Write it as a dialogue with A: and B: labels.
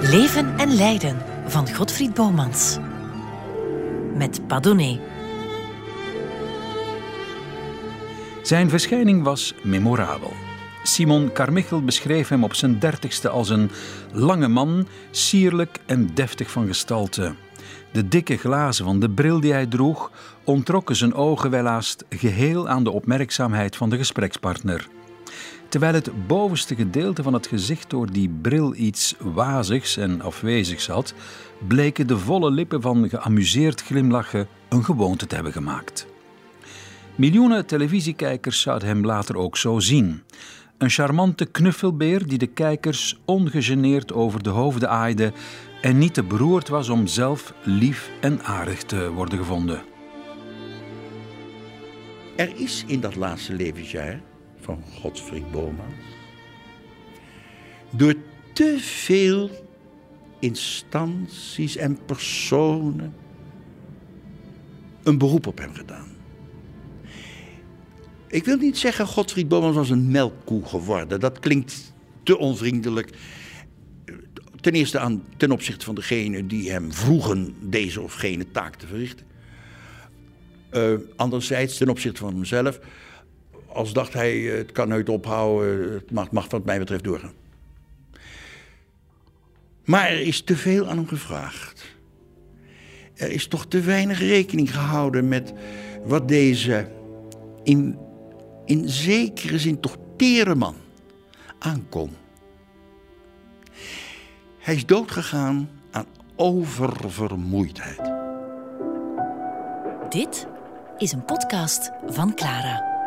A: Leven en Lijden van Godfried Bomans. Met Padone.
B: Zijn verschijning was memorabel. Simon Carmichael beschreef hem op zijn dertigste als een lange man, sierlijk en deftig van gestalte. De dikke glazen van de bril die hij droeg ontrokken zijn ogen welhaast geheel aan de opmerkzaamheid van de gesprekspartner. Terwijl het bovenste gedeelte van het gezicht door die bril iets wazigs en afwezigs had, bleken de volle lippen van geamuseerd glimlachen een gewoonte te hebben gemaakt. Miljoenen televisiekijkers zouden hem later ook zo zien. Een charmante knuffelbeer die de kijkers ongegeneerd over de hoofden aaide en niet te beroerd was om zelf lief en aardig te worden gevonden.
C: Er is in dat laatste levensjaar van Godfried Bomans door te veel instanties en personen een beroep op hem gedaan. Ik wil niet zeggen Godfried Bomans was een melkkoe geworden. Dat klinkt te onvriendelijk. Ten eerste aan, ten opzichte van degene die hem vroegen deze of gene taak te verrichten. Uh, anderzijds ten opzichte van hemzelf. Als dacht hij, het kan nooit ophouden, het mag, mag wat mij betreft doorgaan. Maar er is te veel aan hem gevraagd. Er is toch te weinig rekening gehouden met wat deze in, in zekere zin toch tere man aankon. Hij is doodgegaan aan oververmoeidheid.
A: Dit is een podcast van Clara.